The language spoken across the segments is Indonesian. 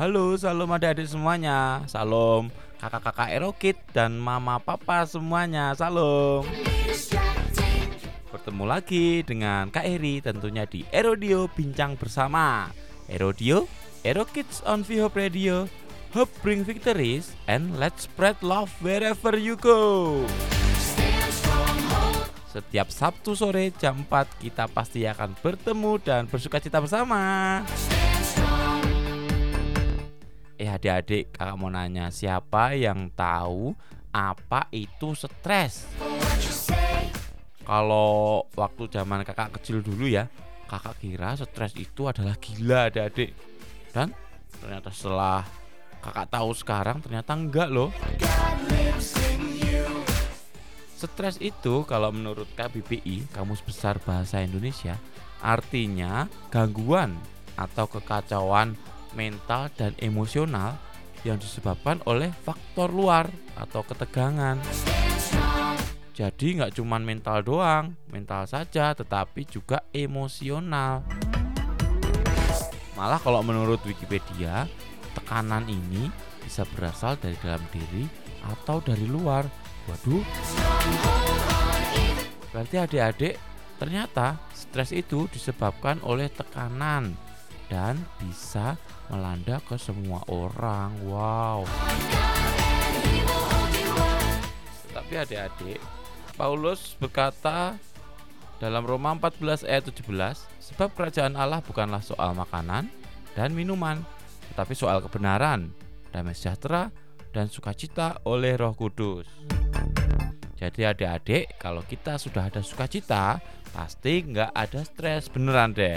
Halo, salam adik-adik semuanya. Salam kakak-kakak Erokit dan mama papa semuanya. Salam. Bertemu lagi dengan Kak Eri tentunya di Erodio Bincang Bersama. Erodio, Ero Kids on Vihope Radio. Hope bring victories and let's spread love wherever you go. Setiap Sabtu sore jam 4 kita pasti akan bertemu dan bersuka cita bersama. Eh adik-adik, kakak mau nanya siapa yang tahu apa itu stres? Kalau waktu zaman kakak kecil dulu ya, kakak kira stres itu adalah gila adik-adik. Dan ternyata setelah kakak tahu sekarang ternyata enggak loh. Stres itu kalau menurut KBBI, Kamus Besar Bahasa Indonesia, artinya gangguan atau kekacauan mental dan emosional yang disebabkan oleh faktor luar atau ketegangan. Jadi nggak cuma mental doang, mental saja, tetapi juga emosional. Malah kalau menurut Wikipedia, tekanan ini bisa berasal dari dalam diri atau dari luar. Waduh. Berarti adik-adik, ternyata stres itu disebabkan oleh tekanan dan bisa melanda ke semua orang. Wow. Tapi adik-adik, Paulus berkata dalam Roma 14 ayat 17, sebab kerajaan Allah bukanlah soal makanan dan minuman, tetapi soal kebenaran, damai sejahtera, dan sukacita oleh Roh Kudus. Jadi adik-adik, kalau kita sudah ada sukacita, pasti nggak ada stres beneran deh.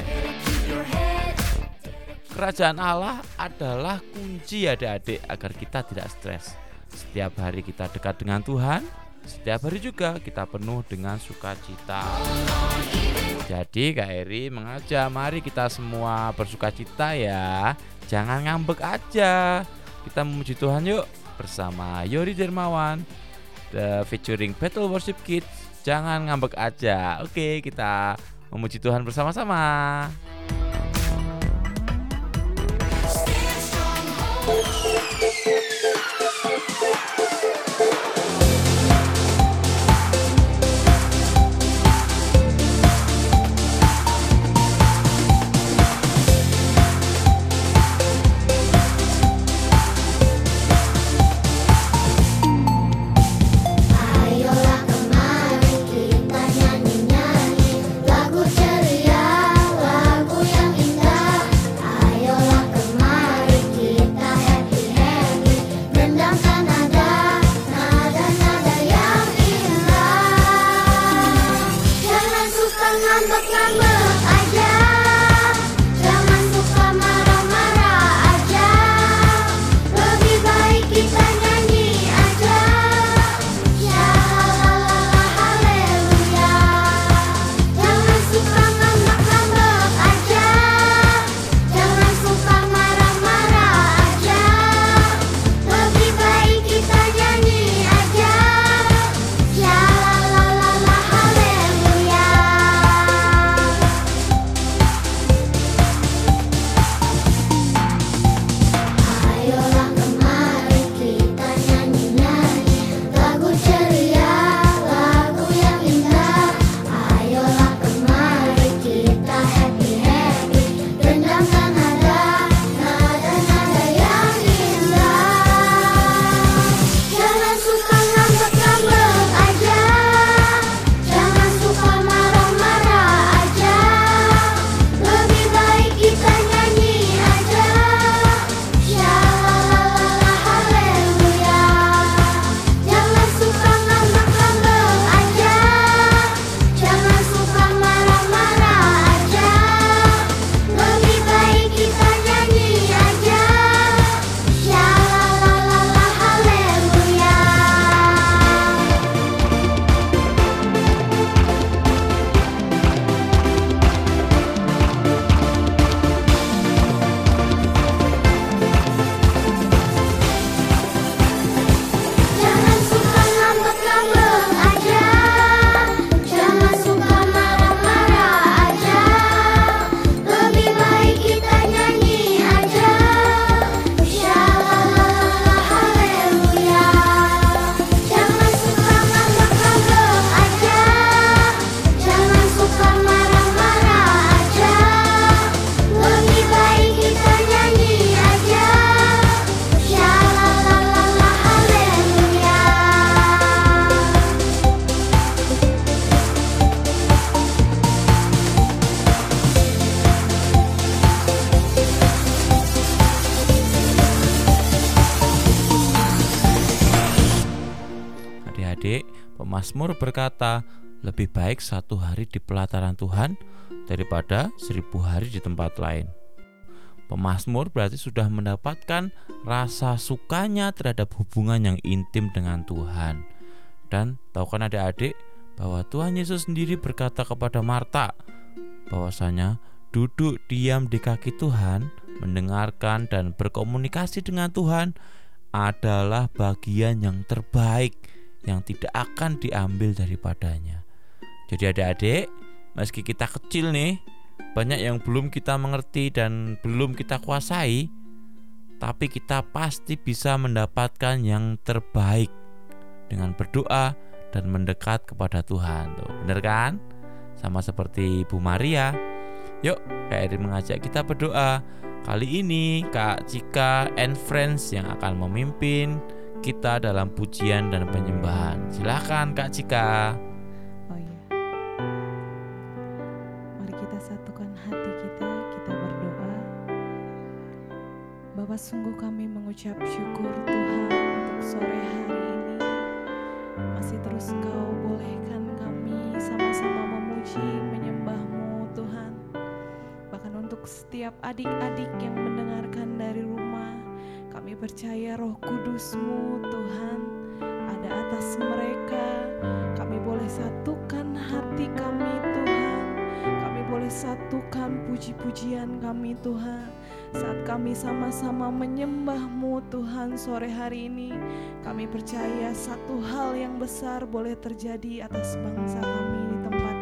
Kerajaan Allah adalah kunci adik-adik agar kita tidak stres. Setiap hari kita dekat dengan Tuhan, setiap hari juga kita penuh dengan sukacita. Jadi Kak Eri mengajak mari kita semua bersukacita ya. Jangan ngambek aja. Kita memuji Tuhan yuk bersama Yori Dermawan the featuring Battle Worship Kids. Jangan ngambek aja. Oke, kita memuji Tuhan bersama-sama. Música suka ngambek-ngambek Pemasmur berkata, lebih baik satu hari di pelataran Tuhan daripada seribu hari di tempat lain. Pemasmur berarti sudah mendapatkan rasa sukanya terhadap hubungan yang intim dengan Tuhan. Dan tahu kan adik-adik bahwa Tuhan Yesus sendiri berkata kepada Marta bahwasanya duduk diam di kaki Tuhan, mendengarkan dan berkomunikasi dengan Tuhan adalah bagian yang terbaik yang tidak akan diambil daripadanya. Jadi adik-adik, meski kita kecil nih, banyak yang belum kita mengerti dan belum kita kuasai, tapi kita pasti bisa mendapatkan yang terbaik dengan berdoa dan mendekat kepada Tuhan. Tuh, bener kan? Sama seperti Bu Maria. Yuk, Kak Eri mengajak kita berdoa. Kali ini Kak Cika and Friends yang akan memimpin kita dalam pujian dan penyembahan. Silahkan Kak Cika. Oh iya. Mari kita satukan hati kita, kita berdoa. Bapak sungguh kami mengucap syukur Tuhan untuk sore hari ini. Masih terus kau bolehkan kami sama-sama memuji, menyembahmu Tuhan. Bahkan untuk setiap adik-adik yang mendengarkan dari rumah, kami percaya roh kudusmu Tuhan ada atas mereka. Kami boleh satukan hati kami Tuhan. Kami boleh satukan puji-pujian kami Tuhan. Saat kami sama-sama menyembahmu Tuhan sore hari ini. Kami percaya satu hal yang besar boleh terjadi atas bangsa kami di tempat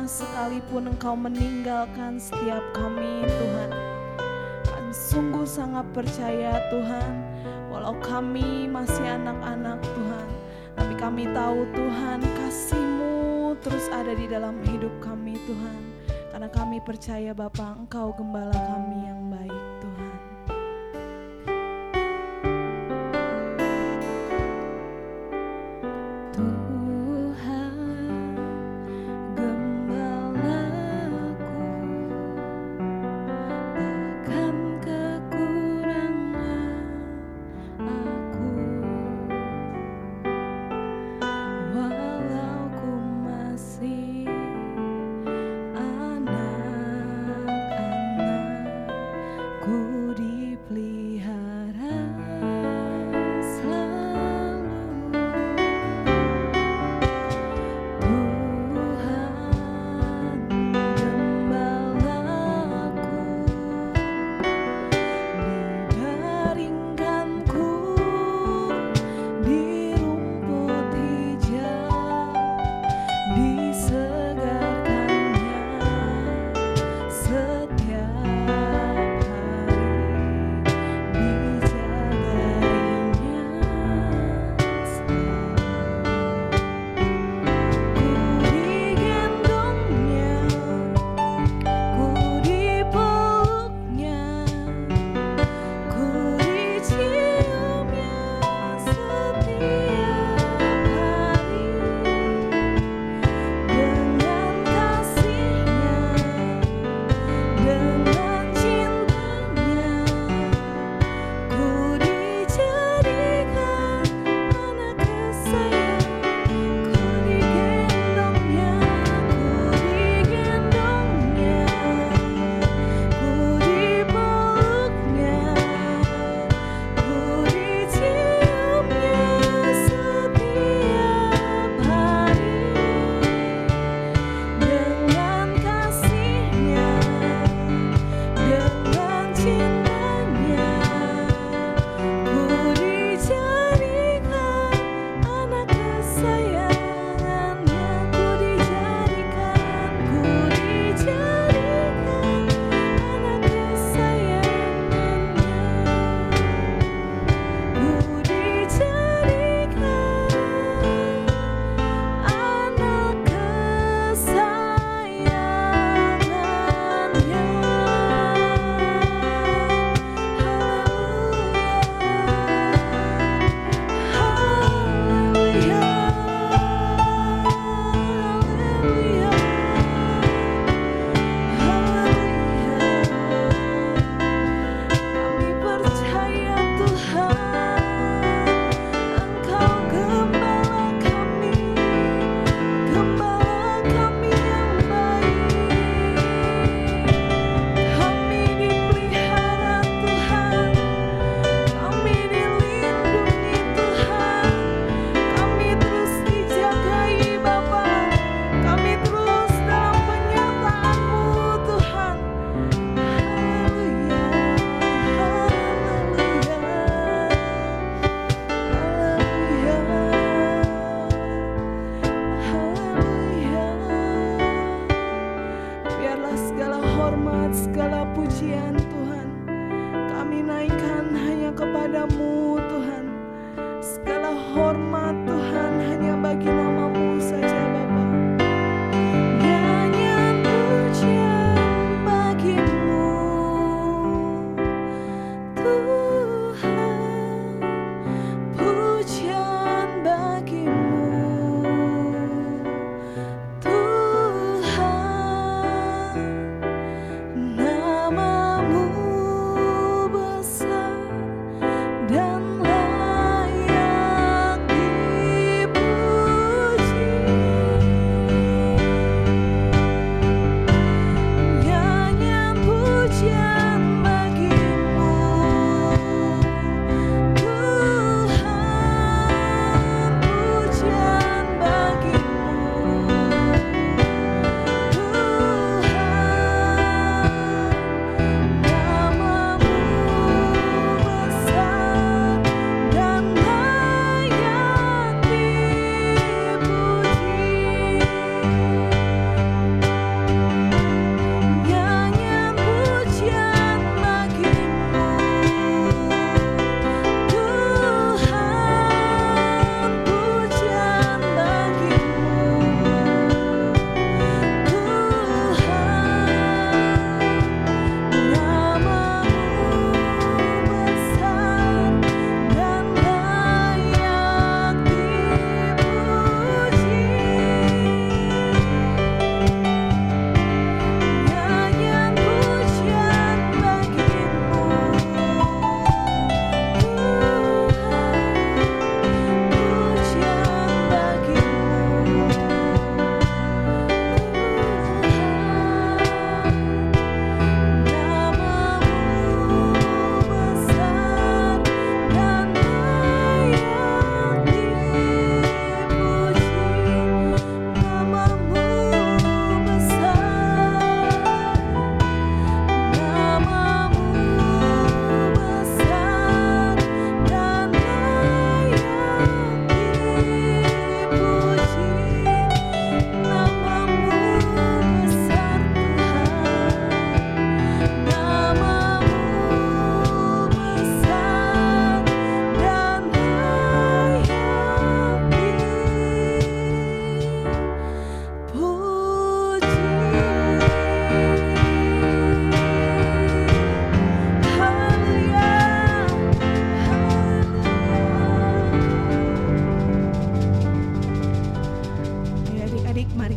pernah sekalipun Engkau meninggalkan setiap kami Tuhan. Kami sungguh sangat percaya Tuhan Walau kami masih anak-anak Tuhan. Tapi kami tahu Tuhan kasih-Mu terus ada di dalam hidup kami Tuhan. Karena kami percaya Bapa Engkau gembala kami yang baik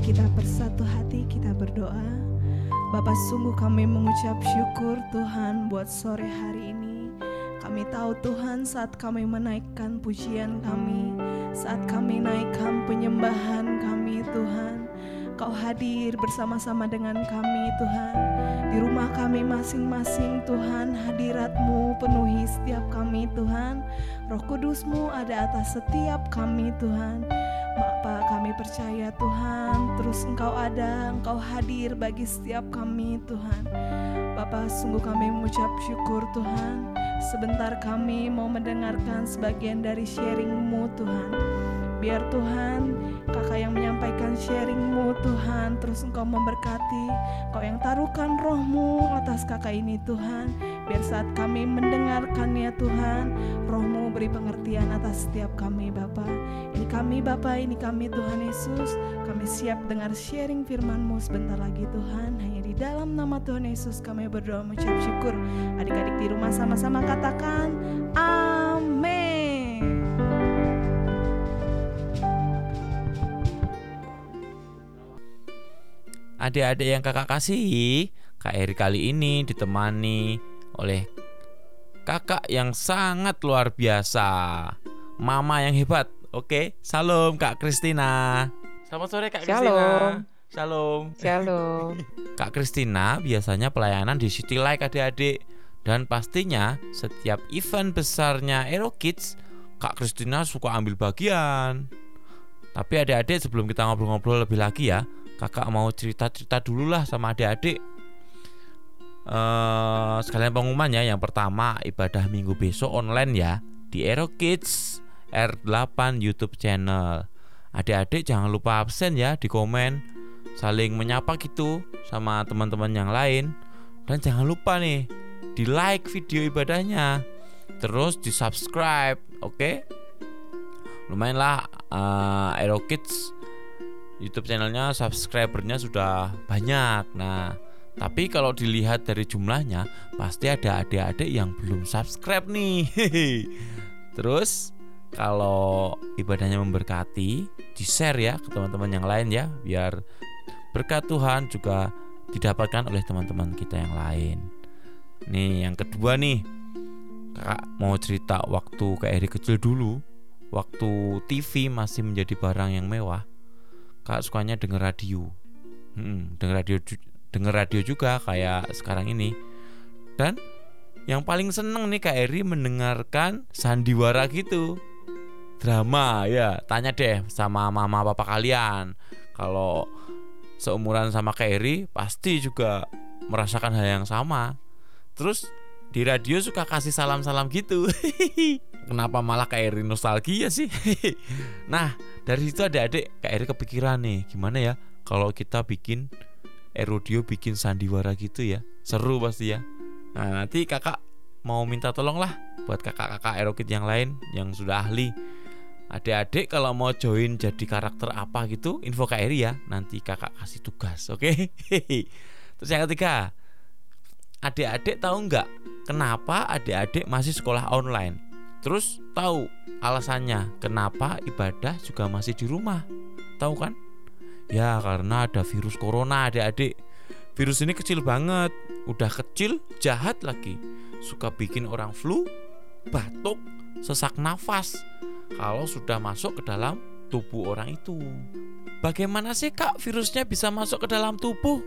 kita bersatu hati kita berdoa. Bapak sungguh kami mengucap syukur Tuhan buat sore hari ini. Kami tahu Tuhan saat kami menaikkan pujian kami Saat kami naikkan penyembahan kami Tuhan Kau hadir bersama-sama dengan kami Tuhan. Di rumah kami masing-masing Tuhan Hadiratmu penuhi setiap kami Tuhan. Roh Kudusmu ada atas setiap kami Tuhan kami percaya Tuhan. Terus Engkau ada Engkau hadir bagi setiap kami Tuhan. Bapa sungguh kami mengucap syukur Tuhan. Sebentar kami mau mendengarkan sebagian dari sharingmu Tuhan. Biar Tuhan kakak yang menyampaikan sharingmu Tuhan Terus engkau memberkati. Kau yang taruhkan rohmu atas kakak ini Tuhan Biar saat kami mendengarkannya Tuhan Rohmu beri pengertian atas setiap kami Bapa. Ini kami Bapa, ini kami Tuhan Yesus. Kami siap dengar sharing firman-Mu sebentar lagi Tuhan. Hanya di dalam nama Tuhan Yesus kami berdoa mengucap syukur. Adik-adik di rumah sama-sama katakan Amin. Adik-adik yang kakak kasihi, Kak Eri kali ini ditemani oleh kakak yang sangat luar biasa, mama yang hebat. Oke, salam Kak Kristina. Selamat sore Kak Kristina. Shalom. Shalom. Shalom. Kak Kristina biasanya pelayanan di City Like adik-adik dan pastinya setiap event besarnya Aero Kids, Kak Kristina suka ambil bagian. Tapi adik-adik sebelum kita ngobrol-ngobrol lebih lagi ya, kakak mau cerita-cerita dulu lah sama adik-adik. Eh, sekalian pengumuman ya, yang pertama ibadah minggu besok online ya di Aero Kids R8 YouTube channel. Adik-adik jangan lupa absen ya di komen, saling menyapa gitu sama teman-teman yang lain Dan jangan lupa nih di like video ibadahnya, terus di subscribe, oke? Lumayan lah uh, Aero Kids YouTube channelnya subscribernya sudah banyak. Nah, tapi kalau dilihat dari jumlahnya, pasti ada adik-adik yang belum subscribe nih. Terus kalau ibadahnya memberkati, di share ya ke teman-teman yang lain ya, biar berkat Tuhan juga didapatkan oleh teman-teman kita yang lain. Nih, yang kedua nih, kakak mau cerita waktu kayak Eri kecil dulu, waktu TV masih menjadi barang yang mewah kak sukanya denger radio hmm, denger radio denger radio juga kayak sekarang ini. Dan yang paling seneng nih kak Eri mendengarkan sandiwara gitu. Drama ya. Tanya deh sama mama papa kalian. Kalau seumuran sama kak Eri pasti juga merasakan hal yang sama. Terus di radio suka kasih salam-salam gitu. Kenapa malah kak Eri nostalgia sih? Nah dari situ adik-adik Kak Eri kepikiran nih gimana ya kalau kita bikin Erodio bikin sandiwara gitu ya seru pasti ya nah nanti kakak mau minta tolong lah buat kakak-kakak Erokit yang lain yang sudah ahli adik-adik kalau mau join jadi karakter apa gitu info Kak Eri ya nanti kakak kasih tugas oke okay? terus yang ketiga adik-adik tahu nggak kenapa adik-adik masih sekolah online terus tahu alasannya kenapa ibadah juga masih di rumah. Tahu kan? Ya karena ada virus corona adik-adik. Virus ini kecil banget, udah kecil, jahat lagi. Suka bikin orang flu, batuk, sesak nafas. Kalau sudah masuk ke dalam tubuh orang itu. Bagaimana sih kak virusnya bisa masuk ke dalam tubuh?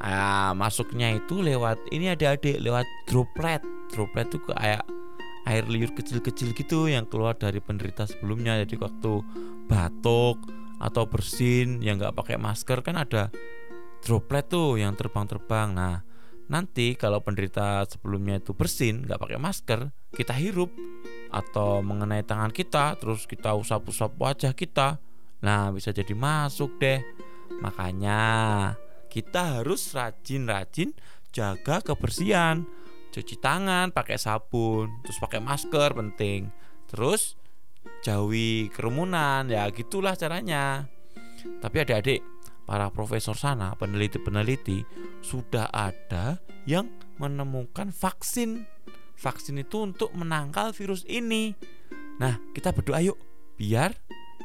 Nah, masuknya itu lewat ini ada adik lewat droplet. Droplet itu kayak air liur kecil-kecil gitu yang keluar dari penderita sebelumnya jadi waktu batuk atau bersin yang nggak pakai masker kan ada droplet tuh yang terbang-terbang. Nah nanti kalau penderita sebelumnya itu bersin nggak pakai masker kita hirup atau mengenai tangan kita terus kita usap-usap wajah kita nah bisa jadi masuk deh. Makanya kita harus rajin-rajin jaga kebersihan cuci tangan pakai sabun terus pakai masker penting. Terus jauhi kerumunan ya gitulah caranya tapi adik-adik para profesor sana peneliti-peneliti sudah ada yang menemukan vaksin vaksin itu untuk menangkal virus ini nah kita berdoa yuk biar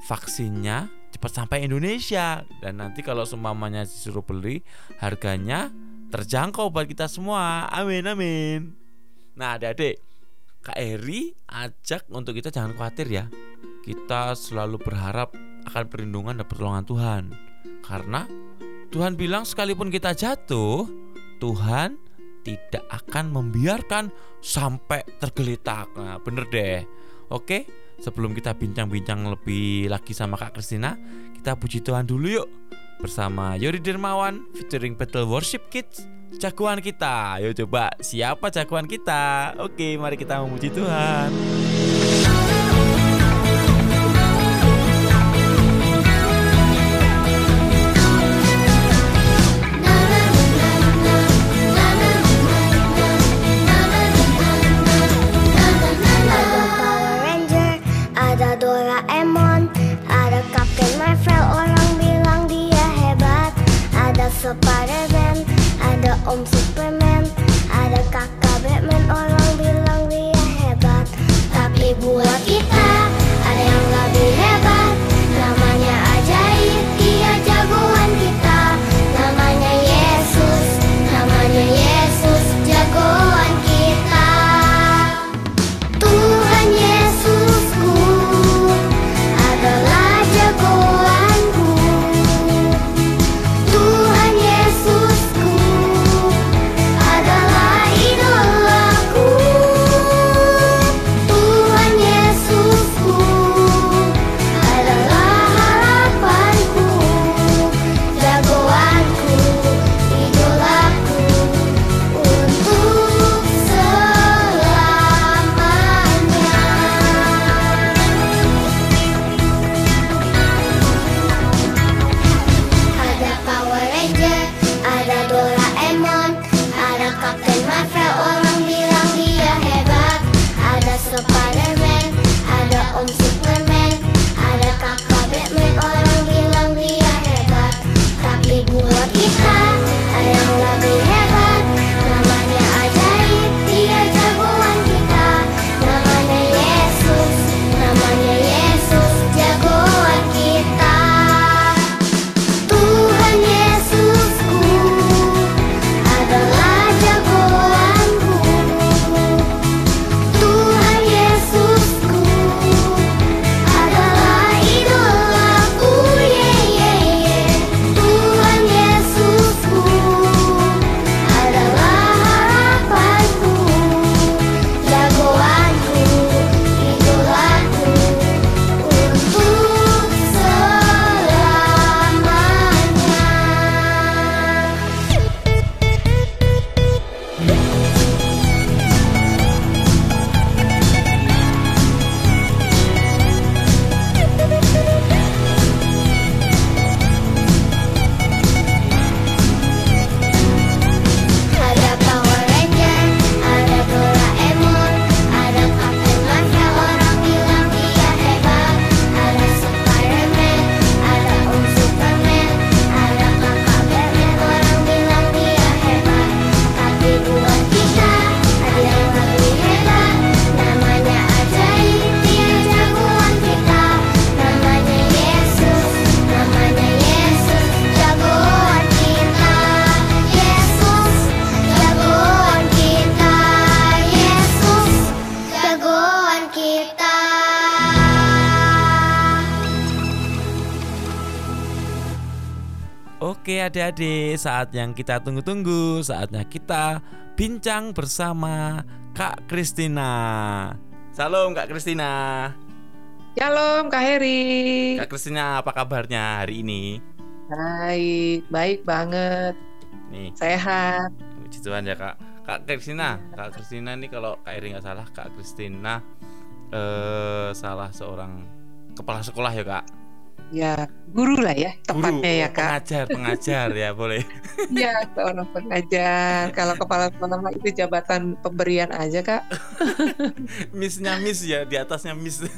vaksinnya cepat sampai Indonesia dan nanti kalau semuanya disuruh beli harganya terjangkau buat kita semua. Amin amin. Nah, Adik-adik, Kak Eri ajak untuk kita jangan khawatir ya. Kita selalu berharap akan perlindungan dan pertolongan Tuhan. Karena Tuhan bilang sekalipun kita jatuh, Tuhan tidak akan membiarkan sampai tergeletak. Nah, bener deh. Oke, sebelum kita bincang-bincang lebih lagi sama Kak Kristina, kita puji Tuhan dulu yuk bersama Yori Dermawan featuring Battle Worship Kids jagoan kita. Ayo coba siapa jagoan kita? Oke, mari kita memuji Tuhan. Om Adik-adik, saat yang kita tunggu-tunggu, saatnya kita bincang bersama Kak Kristina. Salam Kak Kristina. Shalom Kak Heri. Kak Kristina, apa kabarnya hari ini? Baik, baik banget. Nih, Sehat. puji Tuhan ya Kak. Kak Kristina, Kak Kristina nih kalau Kak Iri nggak salah, Kak Kristina eh salah seorang kepala sekolah ya Kak. Ya, guru lah ya, tepatnya ya Kak. Pengajar, pengajar ya boleh. Iya, seorang pengajar. Kalau kepala sekolah itu jabatan pemberian aja Kak. Missnya miss ya, di atasnya miss.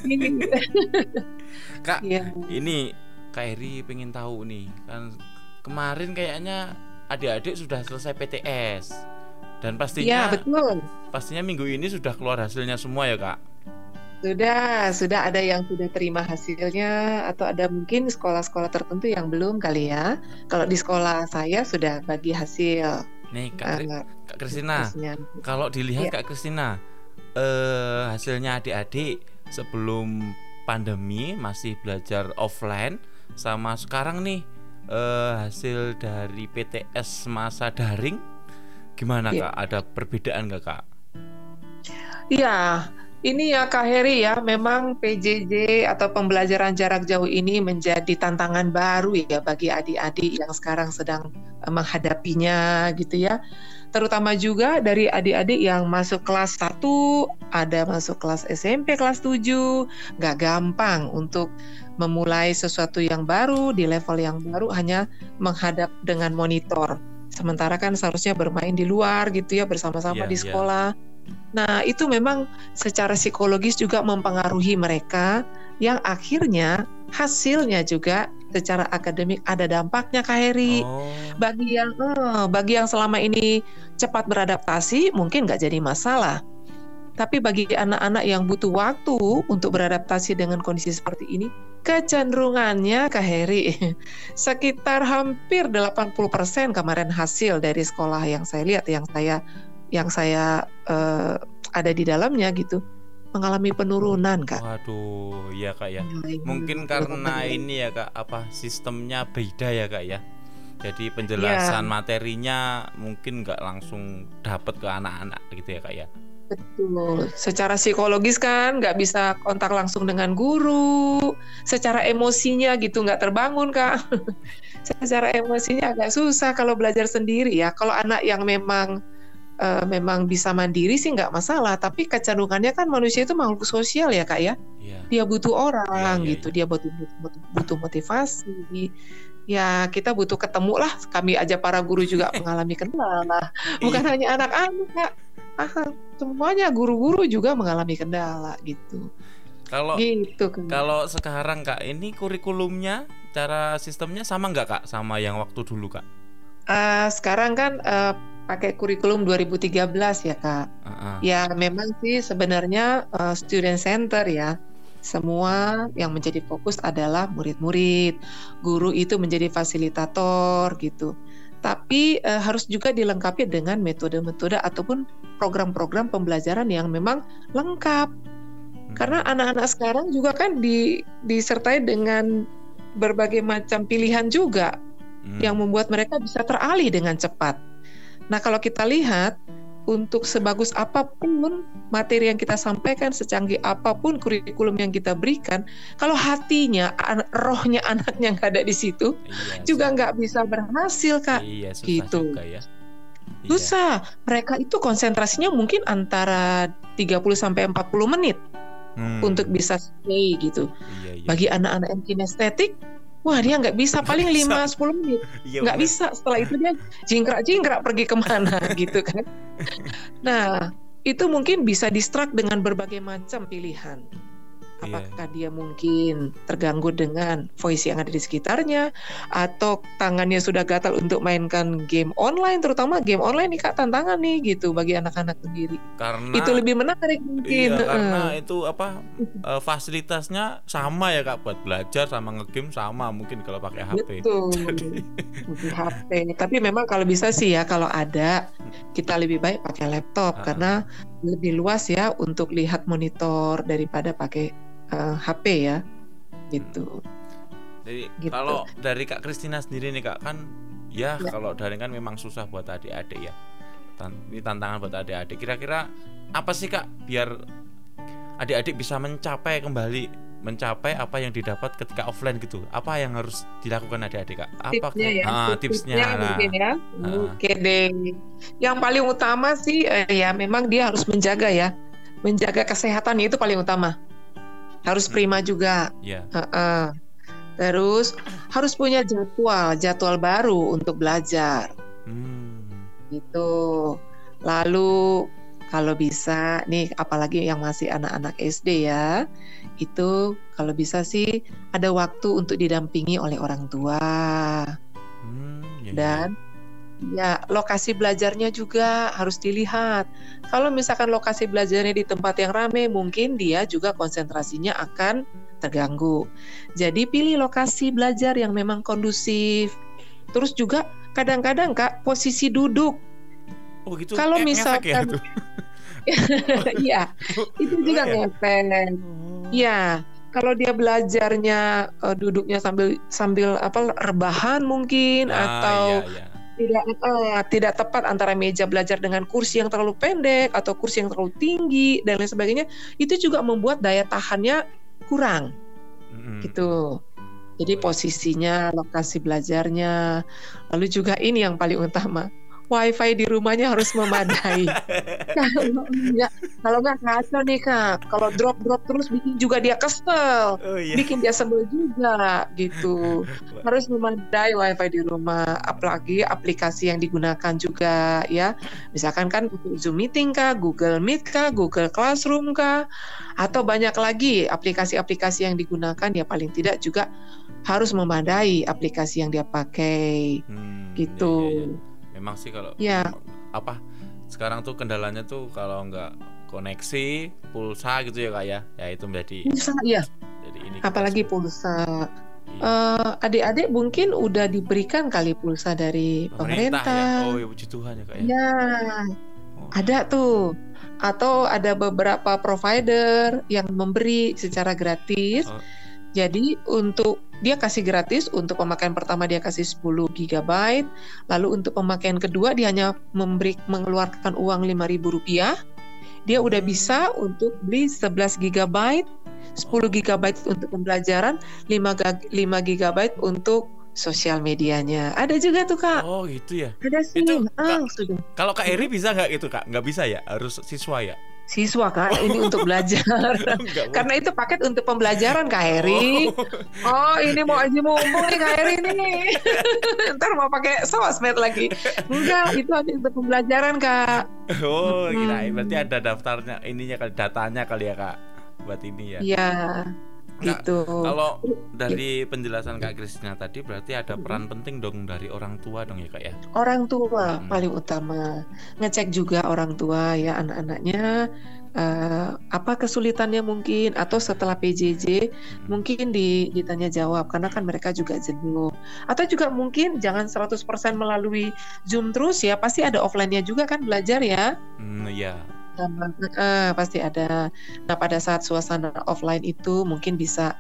Kak, Iya. ini Kak Eri pengen tahu nih kan kemarin kayaknya adik-adik sudah selesai PTS dan pastinya betul. pastinya minggu ini sudah keluar hasilnya semua ya Kak. Sudah, sudah ada yang sudah terima hasilnya atau ada mungkin sekolah-sekolah tertentu yang belum kali ya. Kalau di sekolah saya sudah bagi hasil. Nih Kak, eh, Kak Kristina, kalau dilihat Iya. Kak Kristina eh hasilnya adik-adik sebelum pandemi masih belajar offline sama sekarang nih eh hasil dari PTS masa daring gimana Iya. Kak? Ada perbedaan nggak Kak? Iya, ini ya Kak Heri ya, memang PJJ atau pembelajaran jarak jauh ini menjadi tantangan baru ya bagi adik-adik yang sekarang sedang eh, menghadapinya gitu ya. Terutama juga dari adik-adik yang masuk kelas 1, ada masuk kelas SMP kelas 7, nggak gampang untuk memulai sesuatu yang baru di level yang baru hanya menghadap dengan monitor. Sementara kan seharusnya bermain di luar gitu ya bersama-sama Iya, di iya. sekolah. Nah, itu memang secara psikologis juga mempengaruhi mereka yang akhirnya hasilnya juga secara akademik ada dampaknya Kak Heri. Oh. Bagi yang eh, bagi yang selama ini cepat beradaptasi mungkin nggak jadi masalah. Tapi bagi anak-anak yang butuh waktu untuk beradaptasi dengan kondisi seperti ini, kecenderungannya Kak Heri sekitar hampir 80% kemarin hasil dari sekolah yang saya lihat yang saya yang saya eh, ada di dalamnya gitu mengalami penurunan Kak. Waduh, iya Kak ya. Nilai Mungkin guru karena penurunan. ini ya Kak, apa sistemnya beda ya Kak ya. Jadi penjelasan materinya mungkin nggak langsung dapet ke anak-anak gitu ya Kak ya. Betul. Secara psikologis kan nggak bisa kontak langsung dengan guru. Secara emosinya gitu nggak terbangun kak. Secara emosinya agak susah kalau belajar sendiri ya. Kalau anak yang memang eh, memang bisa mandiri sih nggak masalah. Tapi kecenderungannya kan manusia itu makhluk sosial ya kak ya. Iya. Dia butuh orang Iya, iya, gitu. Dia butuh, butuh butuh motivasi. Ya kita butuh ketemu lah. Kami aja para guru juga mengalami kendala. Bukan hanya anak-anak kak. Ah, semuanya guru-guru juga mengalami kendala gitu. Kalau Gitu kan. kalau sekarang Kak, ini kurikulumnya cara sistemnya sama nggak Kak sama yang waktu dulu Kak? Eh, sekarang kan eh, pakai kurikulum 2013 ya kak. Heeh. Ya memang sih sebenarnya eh, student center ya. Semua yang menjadi fokus adalah murid-murid. Guru itu menjadi fasilitator gitu. Tapi eh, harus juga dilengkapi dengan metode-metode ataupun program-program pembelajaran yang memang lengkap. Hmm. Karena anak-anak sekarang juga kan di, disertai dengan berbagai macam pilihan juga Hmm. yang membuat mereka bisa teralih dengan cepat. Nah, kalau kita lihat untuk sebagus apa pun materi yang kita sampaikan, secanggih apa pun kurikulum yang kita berikan, kalau hatinya, an- rohnya anaknya nggak ada di situ, Iya, juga nggak bisa berhasil, Kak. Iya, susah Gitu. juga ya. Iya. Susah. Mereka itu konsentrasinya mungkin antara 30 sampai 40 menit Hmm. untuk bisa stay gitu. Iya, iya. Bagi anak-anak yang kinestetik, wah dia nggak bisa paling bisa. 5-10 menit. Iya, nggak bener. bisa setelah itu dia jingkrak-jingkrak pergi ke mana gitu kan nah itu mungkin bisa distract dengan berbagai macam pilihan Iya. apakah dia mungkin terganggu dengan voice yang ada di sekitarnya atau tangannya sudah gatal untuk mainkan game online terutama game online nih kak tantangan nih gitu bagi anak-anak sendiri Karena itu lebih menarik mungkin Iya, karena Heeh. itu apa eh, fasilitasnya sama ya Kak buat belajar sama ngegame sama mungkin kalau pakai HP. Betul. Jadi- Di HP. Tapi memang kalau bisa sih ya kalau ada kita lebih baik pakai laptop Ah. karena lebih luas ya untuk lihat monitor daripada pakai eh, HP ya. Gitu. Jadi Gitu. kalau dari Kak Kristina sendiri nih Kak kan ya, Ya. kalau daring kan memang susah buat adik-adik ya. Tan- ini tantangan buat adik-adik. Kira-kira apa sih Kak biar adik-adik bisa mencapai kembali mencapai apa yang didapat ketika offline gitu. Apa yang harus dilakukan adik-adik Kak? Apa tipsnya ya Ah, tips- tipsnya tipsnya lah. mungkin ya Ah. oke deh yang paling utama sih eh, ya memang dia harus menjaga ya menjaga kesehatannya itu paling utama harus Hmm. prima juga Ya. Heeh. terus harus punya jadwal jadwal baru untuk belajar Hmm. gitu lalu kalau bisa nih apalagi yang masih anak-anak SD ya itu kalau bisa sih ada waktu untuk didampingi oleh orang tua Hmm, ya, ya. dan ya lokasi belajarnya juga harus dilihat. Kalau misalkan lokasi belajarnya di tempat yang ramai, mungkin dia juga konsentrasinya akan terganggu. Jadi pilih lokasi belajar yang memang kondusif. Terus juga kadang-kadang Kak, posisi duduk. Oh gitu. Kalau e- ya misalkan- itu? Iya, itu juga Oh, ya? ngefek. Iya, kalau dia belajarnya eh, duduknya sambil sambil apa rebahan mungkin Ah, atau iya, iya. Tidak eh, tidak tepat antara meja belajar dengan kursi yang terlalu pendek atau kursi yang terlalu tinggi dan lain sebagainya itu juga membuat daya tahannya kurang Mm-mm. gitu. Jadi posisinya, lokasi belajarnya, lalu juga ini yang paling utama, wifi di rumahnya harus memadai. kalau enggak, kalau enggak kacau nih kak. Kalau drop drop terus bikin juga dia kesel, Oh iya. bikin dia sebel juga gitu. Harus memadai wifi di rumah. Apalagi aplikasi yang digunakan juga ya. Misalkan kan untuk Zoom meeting kah Google Meet kah Google Classroom kah atau banyak lagi aplikasi-aplikasi yang digunakan ya paling tidak juga harus memadai aplikasi yang dia pakai. Hmm, gitu. iya, iya, Memang sih kalau Ya. apa sekarang tuh kendalanya tuh kalau nggak koneksi pulsa gitu ya kak ya ya itu menjadi pulsa ya jadi ini apalagi pulsa. Eh, adik-adik mungkin udah diberikan kali pulsa dari pemerintah ya pemerintah oh ya puji Tuhan ya kak ya Ya, Oh. ada tuh. Atau ada beberapa provider yang memberi secara gratis. Oh. Jadi untuk dia kasih gratis untuk pemakaian pertama dia kasih 10 GB, lalu untuk pemakaian kedua dia hanya memberi mengeluarkan uang 5.000 rupiah. Dia udah bisa untuk beli 11 GB, 10 GB untuk pembelajaran, 5 ga- 5 GB untuk sosial medianya. Ada juga tuh Kak. oh gitu ya Ada sih. Itu, ah, Kak, sudah. kalau kak Eri bisa nggak itu kak nggak bisa ya harus siswa ya Siswa Kak, ini untuk belajar. Karena itu paket untuk pembelajaran Kak Heri. Oh, ini mau aji mumpung nih Kak Heri nih. Ntar mau pakai sosmed lagi. Enggak, itu hanya untuk pembelajaran Kak. oh kirain berarti ada daftarnya ininya kali datanya kali ya kak buat ini ya Iya, gitu. Kalau dari penjelasan Kak Kristina tadi berarti ada peran penting dong dari orang tua dong ya Kak ya. Orang tua Hmm. paling utama. Ngecek juga orang tua ya anak-anaknya eh, apa kesulitannya mungkin atau setelah PJJ Hmm. mungkin di, ditanya jawab karena kan mereka juga jenuh atau juga mungkin jangan 100% melalui Zoom terus ya pasti ada offline-nya juga kan belajar ya Hmm, ya. Eh, pasti ada. Nah pada saat suasana offline itu mungkin bisa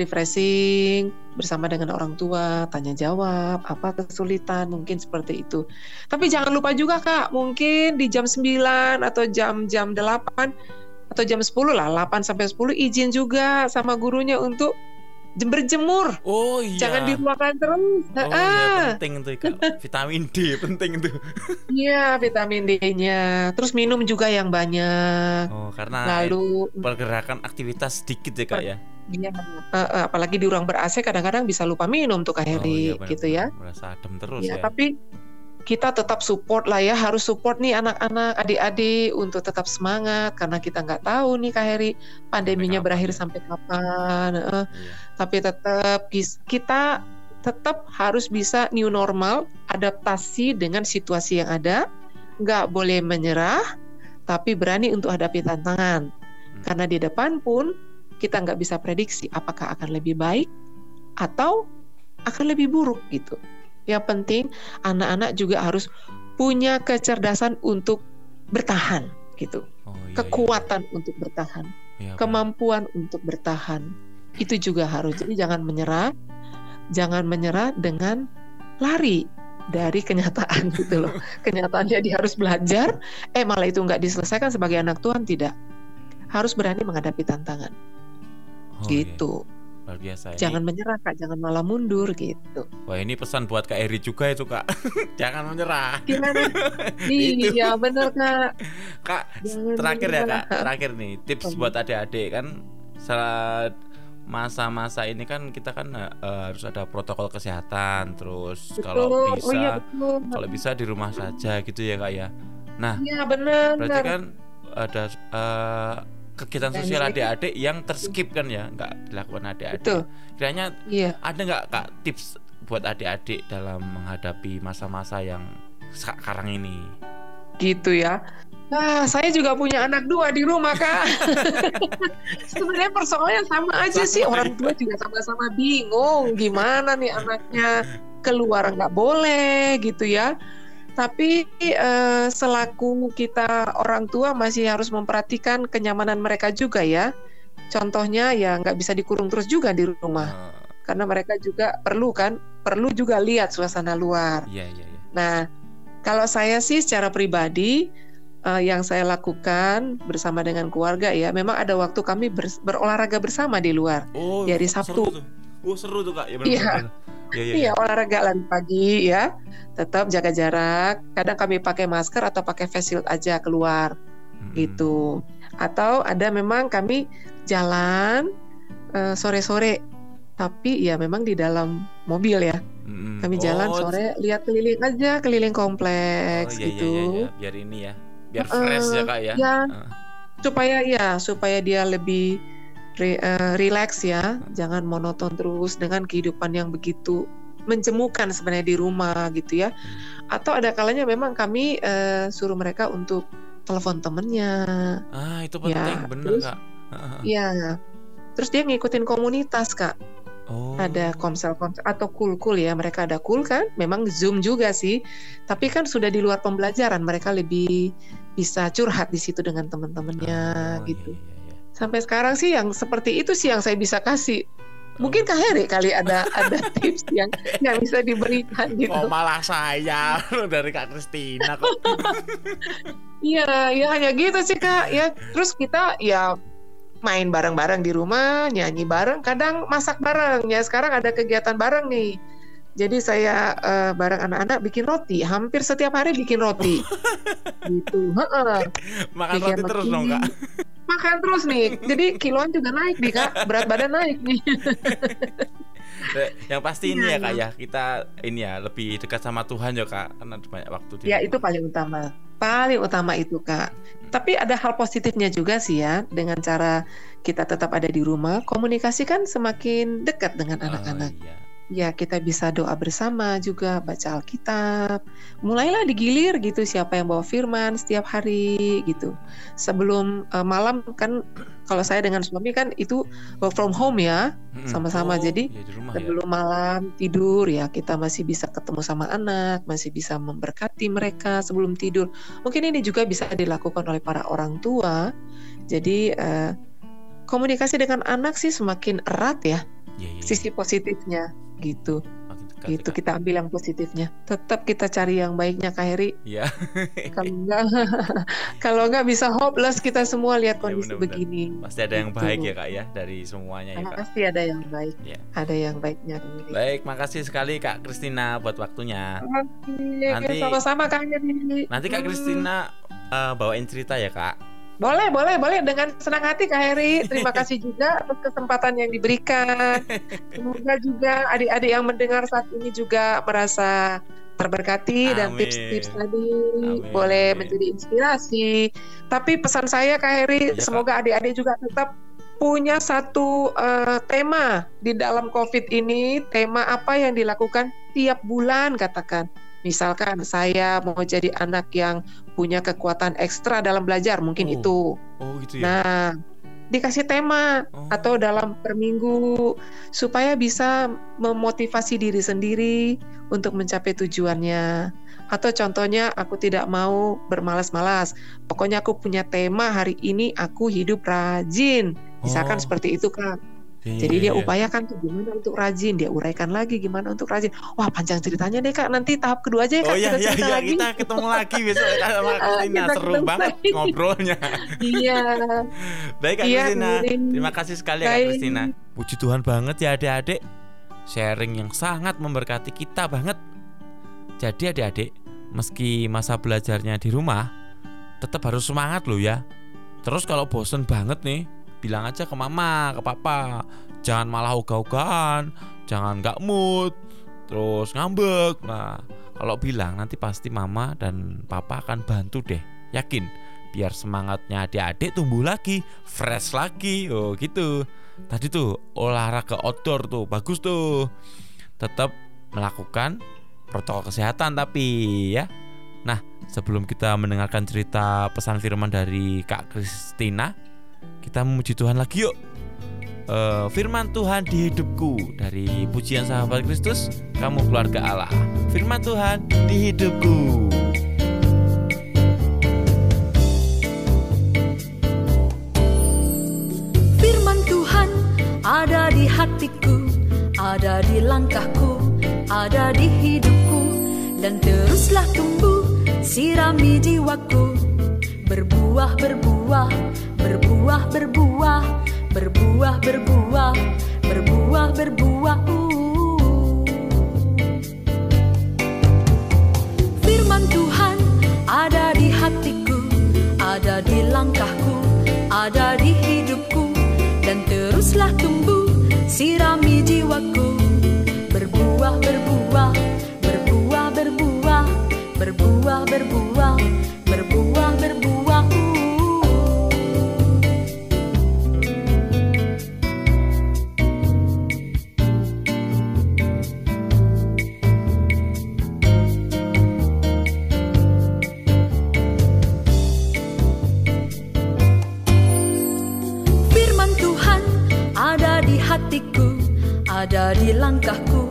refreshing bersama dengan orang tua tanya jawab apa kesulitan mungkin seperti itu. Tapi jangan lupa juga kak mungkin di jam 9 atau jam-jam 8 atau jam 10 lah 8 sampai 10 izin juga sama gurunya untuk berjemur Oh iya. jangan di ruangan terus Oh Ah, iya penting itu Kak. Vitamin D penting itu. iya vitamin D-nya terus minum juga yang banyak Oh karena lalu pergerakan aktivitas sedikit ya Kak ya. Iya, eh, apalagi di ruang ber AC kadang-kadang bisa lupa minum tuh Kak Heri, benar, gitu ya. Merasa adem terus Ya, ya. tapi kita tetap support lah ya, harus support nih anak-anak, adik-adik untuk tetap semangat karena kita nggak tahu nih Kak Heri pandeminya kapan berakhir ya. sampai kapan. Iya. tapi tetap kita tetap harus bisa new normal, adaptasi dengan situasi yang ada, nggak boleh menyerah, tapi berani untuk hadapi tantangan. Hmm. Karena di depan pun kita nggak bisa prediksi apakah akan lebih baik atau akan lebih buruk gitu. Yang penting anak-anak juga harus punya kecerdasan untuk bertahan gitu, Oh, iya, kekuatan untuk bertahan iya. Iya, benar. kemampuan untuk bertahan itu juga harus jadi jangan menyerah jangan menyerah dengan lari dari kenyataan gitu loh. Kenyataannya dia harus belajar, eh malah itu nggak diselesaikan sebagai anak Tuhan tidak. Harus berani menghadapi tantangan Oh, iya. gitu. Luar biasa. Ini- Jangan menyerah kak, jangan malah mundur gitu. Wah ini pesan buat Kak Eri juga itu Kak. Jangan menyerah. Gimana? Itu. iya bener kak. Kak, Jangan terakhir ya menyerah. Kak. Terakhir nih tips Apa? buat adik-adik kan saat masa-masa ini kan kita kan eh, harus ada protokol kesehatan terus kalau Betul. bisa oh iya betul. kalau bisa di rumah saja gitu ya Kak ya. Nah, Iya benar. berarti kan ada eh, kegiatan sosial adik-adik yang terskip kan ya, nggak dilakukan adik-adik. Kiranya Iya. ada nggak Kak tips buat adik-adik dalam menghadapi masa-masa yang sekarang ini? gitu ya. Nah, saya juga punya anak dua di rumah, Kak. Sebenarnya persoalannya sama aja sih. Orang tua juga sama-sama bingung gimana nih anaknya keluar nggak boleh gitu ya. Tapi eh, selaku kita orang tua masih harus memperhatikan kenyamanan mereka juga ya. Contohnya ya nggak bisa dikurung terus juga di rumah. Eh, Karena mereka juga perlu kan, perlu juga lihat suasana luar. Iya iya iya. Nah, kalau saya sih secara pribadi eh, yang saya lakukan bersama dengan keluarga ya, memang ada waktu kami ber- berolahraga bersama di luar. Oh, Di hari seru Sabtu. tuh. Oh, seru tuh Kak. Ya Iya. benar. Iya iya. Iya, olahraga lari pagi ya, tetap jaga jarak. Kadang kami pakai masker atau pakai face shield aja keluar Mm-mm. gitu. Atau ada memang kami jalan eh, sore-sore, tapi ya memang di dalam mobil ya. Mm-mm. Kami jalan Oh, sore lihat keliling aja, keliling kompleks Oh iya gitu. iya iya iya. Biar ini ya. Biar Heeh, fresh ya Kak ya. ya. Heeh. supaya ya supaya dia lebih re, eh, relax ya. Jangan monoton terus dengan kehidupan yang begitu menjemukan sebenarnya di rumah gitu ya. Atau ada kalanya memang kami eh, suruh mereka untuk telepon temennya. Ah, itu Ya, penting bener terus- Kak. Heeh. ya terus dia ngikutin komunitas kak. Oh. ada komsel komsel atau cool cool ya. Mereka ada cool kan? Memang zoom juga sih. Tapi kan sudah di luar pembelajaran. Mereka lebih bisa curhat di situ dengan teman-temannya Oh, gitu Iya, iya, iya. Sampai sekarang sih yang seperti itu sih yang saya bisa kasih. Mungkin Kak Heri kali ada ada tips yang yang bisa diberikan gitu. Oh malah saya dari Kak Kristina kok. Iya, ya hanya gitu sih Kak. Ya terus kita ya main bareng-bareng di rumah, nyanyi bareng, kadang masak bareng. Ya sekarang ada kegiatan bareng nih. Jadi saya eh, bareng anak-anak bikin roti, hampir setiap hari bikin roti. gitu. Heeh. Makan Bikin roti terus dong Kak. Makan terus nih. Jadi kiloan juga naik nih Kak, berat badan naik nih. Yang pasti ini ya Iya. Kak ya kita ini ya lebih dekat sama Tuhan ya Kak karena banyak waktu di Ya rumah. itu paling utama. Paling utama itu kak. Tapi ada hal positifnya juga sih ya dengan cara kita tetap ada di rumah. Komunikasi kan semakin dekat dengan Oh, anak-anak. iya. Ya kita bisa doa bersama juga baca Alkitab. Mulailah digilir gitu siapa yang bawa firman setiap hari gitu. Sebelum eh, malam kan kalau saya dengan suami kan itu work from home ya. Sama-sama. Oh, Jadi, iya, di rumah ya. Sebelum malam tidur ya kita masih bisa ketemu sama anak, masih bisa memberkati mereka sebelum tidur. Mungkin ini juga bisa dilakukan oleh para orang tua. Jadi eh, komunikasi dengan anak sih semakin erat ya Iya, iya, iya. sisi positifnya gitu. Dekat Gitu ya, Kak. kita ambil yang positifnya. Tetap kita cari yang baiknya Kak Heri. Iya. Kalau enggak kalau enggak bisa hopeless kita semua lihat Iya, kondisi benar-benar. begini. Pasti ada yang Gitu. baik ya Kak ya dari semuanya ya Kak. Pasti ada yang baik. Iya. Ada yang baiknya. Heri. Baik, makasih sekali Kak Kristina buat waktunya. Oke, Nanti- sama-sama Kak Heri. Nanti Kak Hmm. Kristina eh, bawain cerita ya Kak. Boleh, boleh, boleh dengan senang hati Kak Heri. Terima kasih juga atas kesempatan yang diberikan. Semoga juga adik-adik yang mendengar saat ini juga merasa terberkati dan Amin. tips-tips tadi Amin, boleh menjadi inspirasi. Tapi pesan saya Kak Heri, Kak. semoga adik-adik juga tetap punya satu eh, tema di dalam COVID ini, tema apa yang dilakukan tiap bulan katakan. Misalkan saya mau jadi anak yang punya kekuatan ekstra dalam belajar, mungkin Oh. itu. Oh gitu ya. Nah, dikasih tema Oh. atau dalam per minggu supaya bisa memotivasi diri sendiri untuk mencapai tujuannya. Atau contohnya aku tidak mau bermalas-malas. Pokoknya aku punya tema hari ini aku hidup rajin. Misalkan Oh. seperti itu Kak. Iya, Jadi dia iya. upayakan tuh gimana untuk rajin, dia uraikan lagi gimana untuk rajin. Wah panjang ceritanya deh kak, nanti tahap kedua aja ya kak Oh iya kita iya cerita iya lagi. kita ketemu lagi besok Kak, sama Kak Ah, Kristina kita seru ketemu banget lagi. ngobrolnya. Iya. Baik Kak Iya, Kristina, terima kasih sekali ya Kak Baik. Kristina. Puji Tuhan banget ya adik-adik, sharing yang sangat memberkati kita banget. Jadi adik-adik, meski masa belajarnya di rumah, tetap harus semangat loh ya. Terus kalau bosen banget nih, bilang aja ke mama, ke papa. Jangan malah ogah-ogahan, jangan nggak mood, terus ngambek. Nah, kalau bilang nanti pasti mama dan papa akan bantu deh. Yakin biar semangatnya adik-adik tumbuh lagi, fresh lagi. Oh, gitu. Tadi tuh olahraga outdoor tuh bagus tuh. Tetap melakukan protokol kesehatan tapi ya. Nah, sebelum kita mendengarkan cerita pesan firman dari Kak Kristina, kita memuji Tuhan lagi yuk. Eh, firman Tuhan di hidupku dari pujian sahabat Kristus, kamu keluarga Allah. Firman Tuhan di hidupku. Firman Tuhan ada di hatiku, ada di langkahku, ada di hidupku, dan teruslah tumbuh, sirami jiwaku, berbuah, berbuah, berbuah, berbuah, berbuah, berbuah, berbuah, berbuah. Uh. Firman Tuhan ada di hatiku, ada di langkahku, ada di hidupku, dan teruslah tumbuh, sirami jiwaku, berbuah, berbuah, berbuah, berbuah, berbuah, berbuah, berbuah, berbuah. Langkahku,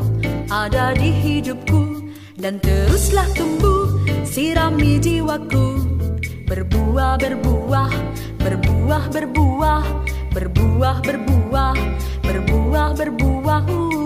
ada di hidupku, dan teruslah tumbuh, sirami jiwaku, berbuah, berbuah, berbuah, berbuah, berbuah, berbuah, berbuah, berbuah. Uh.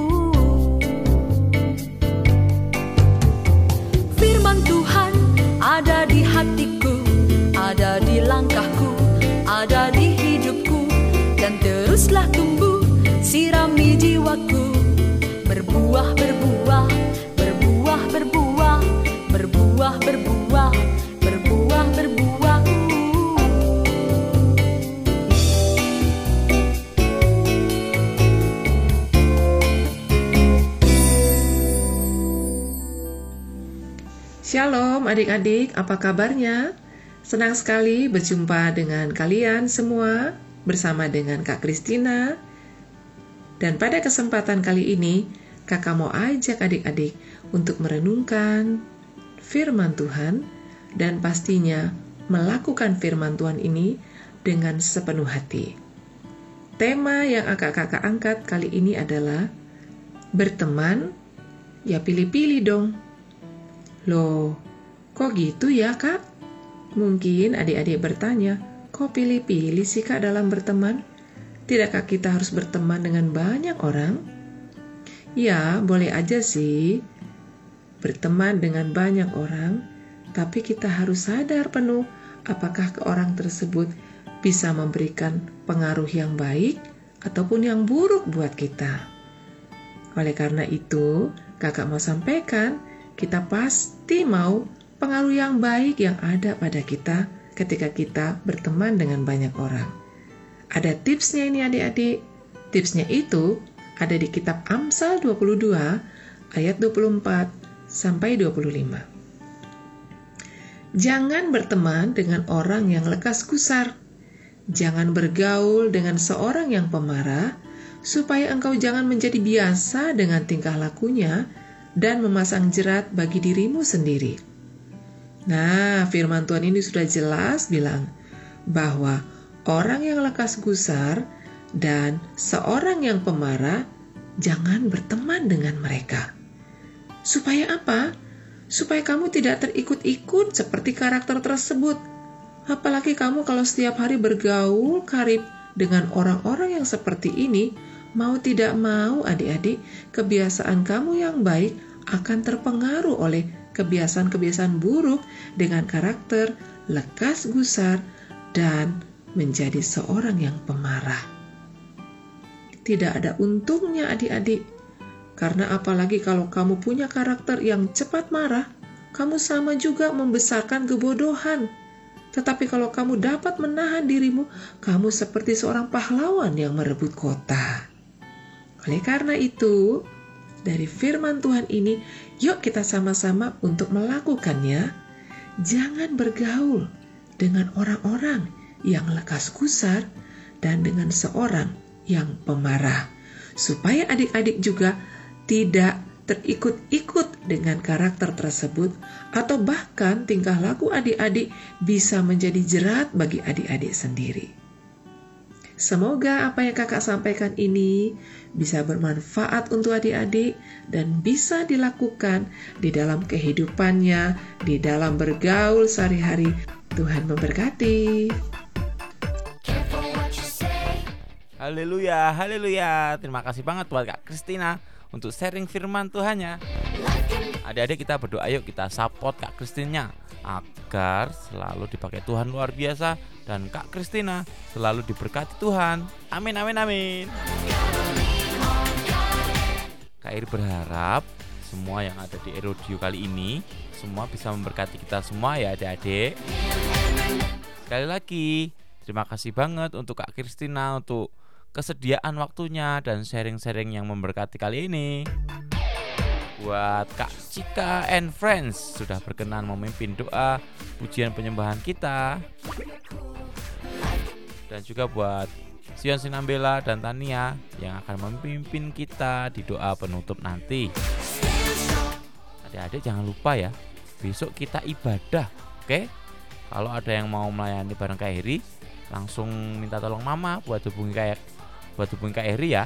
Shalom adik-adik, apa kabarnya? Senang sekali berjumpa dengan kalian semua bersama dengan Kak Kristina. Dan pada kesempatan kali ini, kakak mau ajak adik-adik untuk merenungkan firman Tuhan dan pastinya melakukan firman Tuhan ini dengan sepenuh hati. Tema yang akan kakak angkat kali ini adalah berteman, ya pilih-pilih dong. Loh, kok gitu ya kak? Mungkin adik-adik bertanya, kok pilih-pilih sih kak dalam berteman? Tidakkah kita harus berteman dengan banyak orang? Ya, boleh aja sih berteman dengan banyak orang, tapi kita harus sadar penuh apakah ke orang tersebut bisa memberikan pengaruh yang baik ataupun yang buruk buat kita. Oleh karena itu, kakak mau sampaikan, kita pasti mau pengaruh yang baik yang ada pada kita ketika kita berteman dengan banyak orang. Ada tipsnya ini adik-adik. Tipsnya itu ada di kitab Amsal 22 ayat 24 sampai 25. Jangan berteman dengan orang yang lekas gusar. Jangan bergaul dengan seorang yang pemarah, supaya engkau jangan menjadi biasa dengan tingkah lakunya dan memasang jerat bagi dirimu sendiri. Nah, firman Tuhan ini sudah jelas bilang bahwa orang yang lekas gusar dan seorang yang pemarah jangan berteman dengan mereka. Supaya apa? Supaya kamu tidak terikut-ikut seperti karakter tersebut. Apalagi kamu kalau setiap hari bergaul karib dengan orang-orang yang seperti ini, Mau tidak mau, adik-adik, kebiasaan kamu yang baik akan terpengaruh oleh kebiasaan-kebiasaan buruk dengan karakter lekas gusar dan menjadi seorang yang pemarah. Tidak ada untungnya adik-adik, karena apalagi kalau kamu punya karakter yang cepat marah, kamu sama juga membesarkan kebodohan. Tetapi kalau kamu dapat menahan dirimu, kamu seperti seorang pahlawan yang merebut kota. Oleh karena itu, dari firman Tuhan ini, yuk kita sama-sama untuk melakukannya. Jangan bergaul dengan orang-orang yang lekas kusar dan dengan seorang yang pemarah, supaya adik-adik juga tidak terikut-ikut dengan karakter tersebut, atau bahkan tingkah laku adik-adik bisa menjadi jerat bagi adik-adik sendiri. Semoga apa yang kakak sampaikan ini bisa bermanfaat untuk adik-adik dan bisa dilakukan di dalam kehidupannya, di dalam bergaul sehari-hari. Tuhan memberkati. Haleluya, haleluya. Terima kasih banget buat Kak Kristina untuk sharing firman Tuhannya. Adik-adik kita berdoa yuk kita support Kak Kristina agar selalu dipakai Tuhan luar biasa dan Kak Kristina selalu diberkati Tuhan. Amin amin amin. Kak Iri berharap semua yang ada di Erodio kali ini semua bisa memberkati kita semua ya adik-adik. Sekali lagi terima kasih banget untuk Kak Kristina untuk kesediaan waktunya dan sharing-sharing yang memberkati kali ini buat Kak Cika and Friends sudah berkenan memimpin doa pujian penyembahan kita dan juga buat Sion Sinambela dan Tania yang akan memimpin kita di doa penutup nanti. Adik-adik jangan lupa ya, besok kita ibadah, oke? Kalau ada yang mau melayani bareng Kak Eri, langsung minta tolong Mama buat hubungi Kak buat hubungi Kak Eri ya.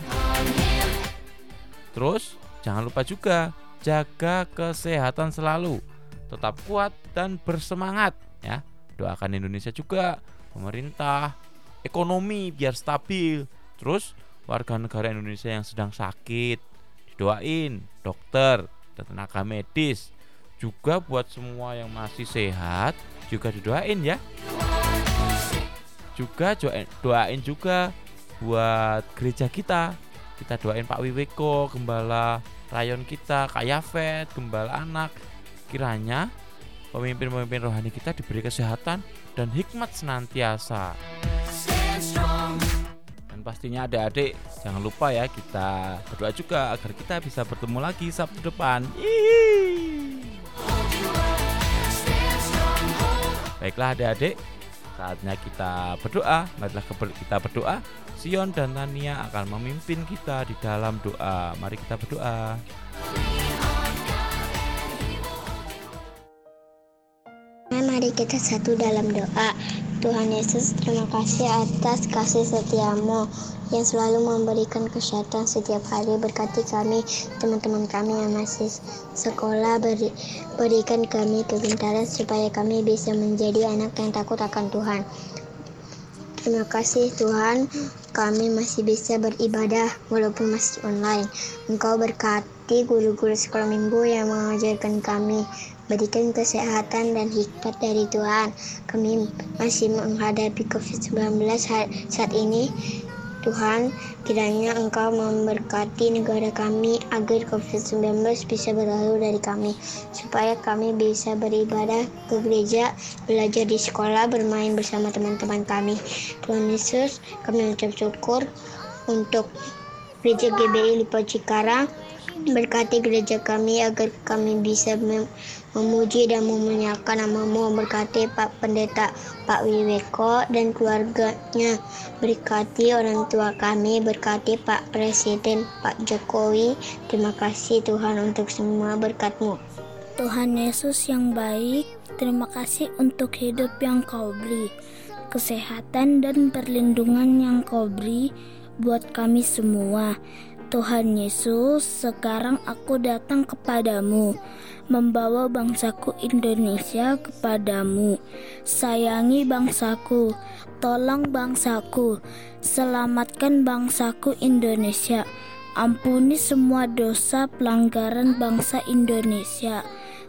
Terus jangan lupa juga jaga kesehatan selalu, tetap kuat dan bersemangat ya. Doakan Indonesia juga, pemerintah, ekonomi biar stabil. Terus warga negara Indonesia yang sedang sakit didoain, dokter dan tenaga medis. Juga buat semua yang masih sehat juga didoain ya. Juga doain juga buat gereja kita. Kita doain Pak Wiweko, gembala rayon kita, Kak Yafet, Gembala Anak. Kiranya pemimpin-pemimpin rohani kita diberi kesehatan dan hikmat senantiasa. Dan pastinya adik-adik jangan lupa ya kita berdoa juga agar kita bisa bertemu lagi Sabtu depan. Baiklah adik-adik, saatnya kita berdoa. Marilah kita berdoa Sion dan Tania akan memimpin kita di dalam doa. Mari kita berdoa. Mari kita satu dalam doa. Tuhan Yesus, terima kasih atas kasih setiamu yang selalu memberikan kesehatan setiap hari. Berkati kami, teman-teman kami yang masih sekolah, beri, berikan kami kepintaran supaya kami bisa menjadi anak yang takut akan Tuhan. Terima kasih Tuhan, kami masih bisa beribadah walaupun masih online. Engkau berkati guru-guru sekolah minggu yang mengajarkan kami. Berikan kesehatan dan hikmat dari Tuhan. Kami masih menghadapi COVID-19 saat ini. Tuhan, kiranya Engkau memberkati negara kami agar COVID-19 bisa berlalu dari kami, supaya kami bisa beribadah ke gereja, belajar di sekolah, bermain bersama teman-teman kami. Tuhan Yesus, kami mengucap syukur untuk gereja GBI Lipo Cikarang, berkati gereja kami agar kami bisa memuji dan memuliakan namamu. Berkati Pak Pendeta Pak Wiweko dan keluarganya. Berkati orang tua kami. Berkati Pak Presiden Pak Jokowi. Terima kasih Tuhan untuk semua. Berkatmu Tuhan Yesus yang baik terima kasih untuk hidup yang kau beri kesehatan dan perlindungan yang kau beri buat kami semua Tuhan Yesus, sekarang aku datang kepadamu, membawa bangsaku Indonesia kepadamu. Sayangi bangsaku, tolong bangsaku, selamatkan bangsaku Indonesia. Ampuni semua dosa pelanggaran bangsa Indonesia,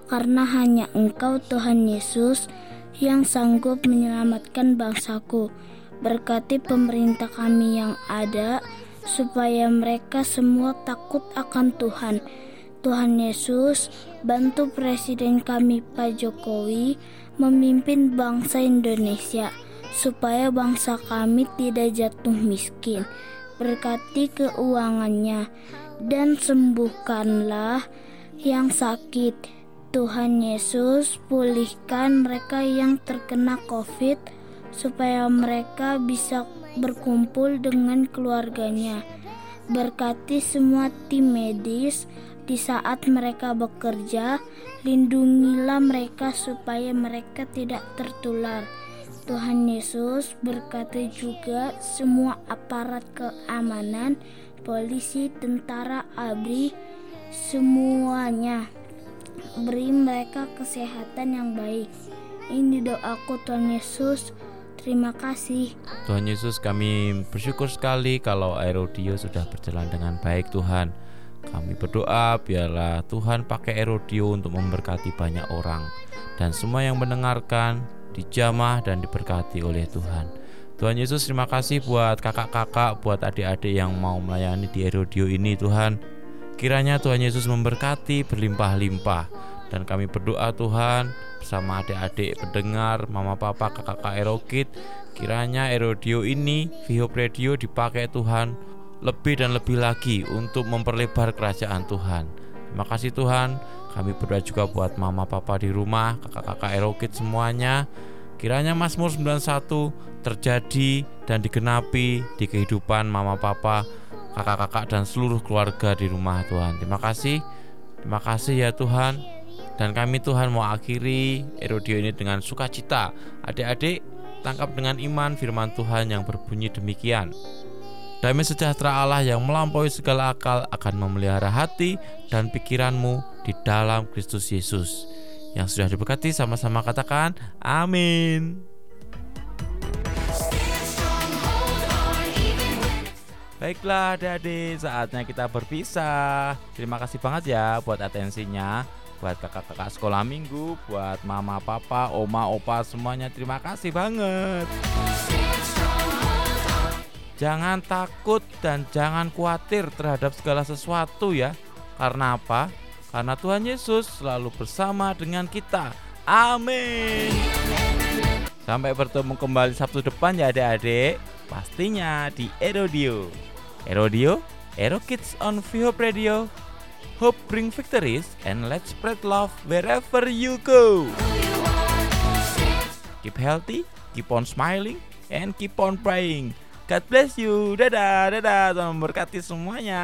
karena hanya Engkau, Tuhan Yesus, yang sanggup menyelamatkan bangsaku. Berkati pemerintah kami yang ada, supaya mereka semua takut akan Tuhan. Tuhan Yesus, bantu Presiden kami Pak Jokowi memimpin bangsa Indonesia supaya bangsa kami tidak jatuh miskin. Berkati keuangannya dan sembuhkanlah yang sakit. Tuhan Yesus, pulihkan mereka yang terkena COVID supaya mereka bisa berkumpul dengan keluarganya. Berkati semua tim medis di saat mereka bekerja, lindungilah mereka supaya mereka tidak tertular. Tuhan Yesus berkati juga semua aparat keamanan, polisi, tentara, ABRI, semuanya. Beri mereka kesehatan yang baik. Ini doaku Tuhan Yesus. Terima kasih. Tuhan Yesus kami bersyukur sekali kalau Aerodio sudah berjalan dengan baik Tuhan. Kami berdoa biarlah Tuhan pakai Aerodio untuk memberkati banyak orang dan semua yang mendengarkan dijamah dan diberkati oleh Tuhan. Tuhan Yesus terima kasih buat kakak-kakak, buat adik-adik yang mau melayani di Aerodio ini Tuhan. Kiranya Tuhan Yesus memberkati berlimpah-limpah dan kami berdoa Tuhan bersama adik-adik pendengar, mama papa, kakak-kakak Erokit. Kiranya Erodio ini, Vihop Radio dipakai Tuhan lebih dan lebih lagi untuk memperlebar kerajaan Tuhan. Terima kasih Tuhan. Kami berdoa juga buat mama papa di rumah, kakak-kakak Erokit semuanya. Kiranya Mazmur 91 terjadi dan digenapi di kehidupan mama papa, kakak-kakak dan seluruh keluarga di rumah Tuhan. Terima kasih. Terima kasih ya Tuhan. Dan kami Tuhan mau akhiri erodio ini dengan sukacita. Adik-adik, tangkap dengan iman firman Tuhan yang berbunyi demikian. Damai sejahtera Allah yang melampaui segala akal akan memelihara hati dan pikiranmu di dalam Kristus Yesus. Yang sudah diberkati sama-sama katakan amin. Baiklah adik-adik, saatnya kita berpisah. Terima kasih banget ya buat atensinya buat kakak-kakak sekolah minggu, buat mama, papa, oma, opa semuanya terima kasih banget. Jangan takut dan jangan khawatir terhadap segala sesuatu ya. Karena apa? Karena Tuhan Yesus selalu bersama dengan kita. Amin. Sampai bertemu kembali Sabtu depan ya adik-adik. Pastinya di Erodio. Erodio, Ero Kids on Viho Radio Hope bring victories and let's spread love wherever you go. Keep healthy, keep on smiling, and keep on praying. God bless you. Dadah, dadah. Tuhan memberkati semuanya.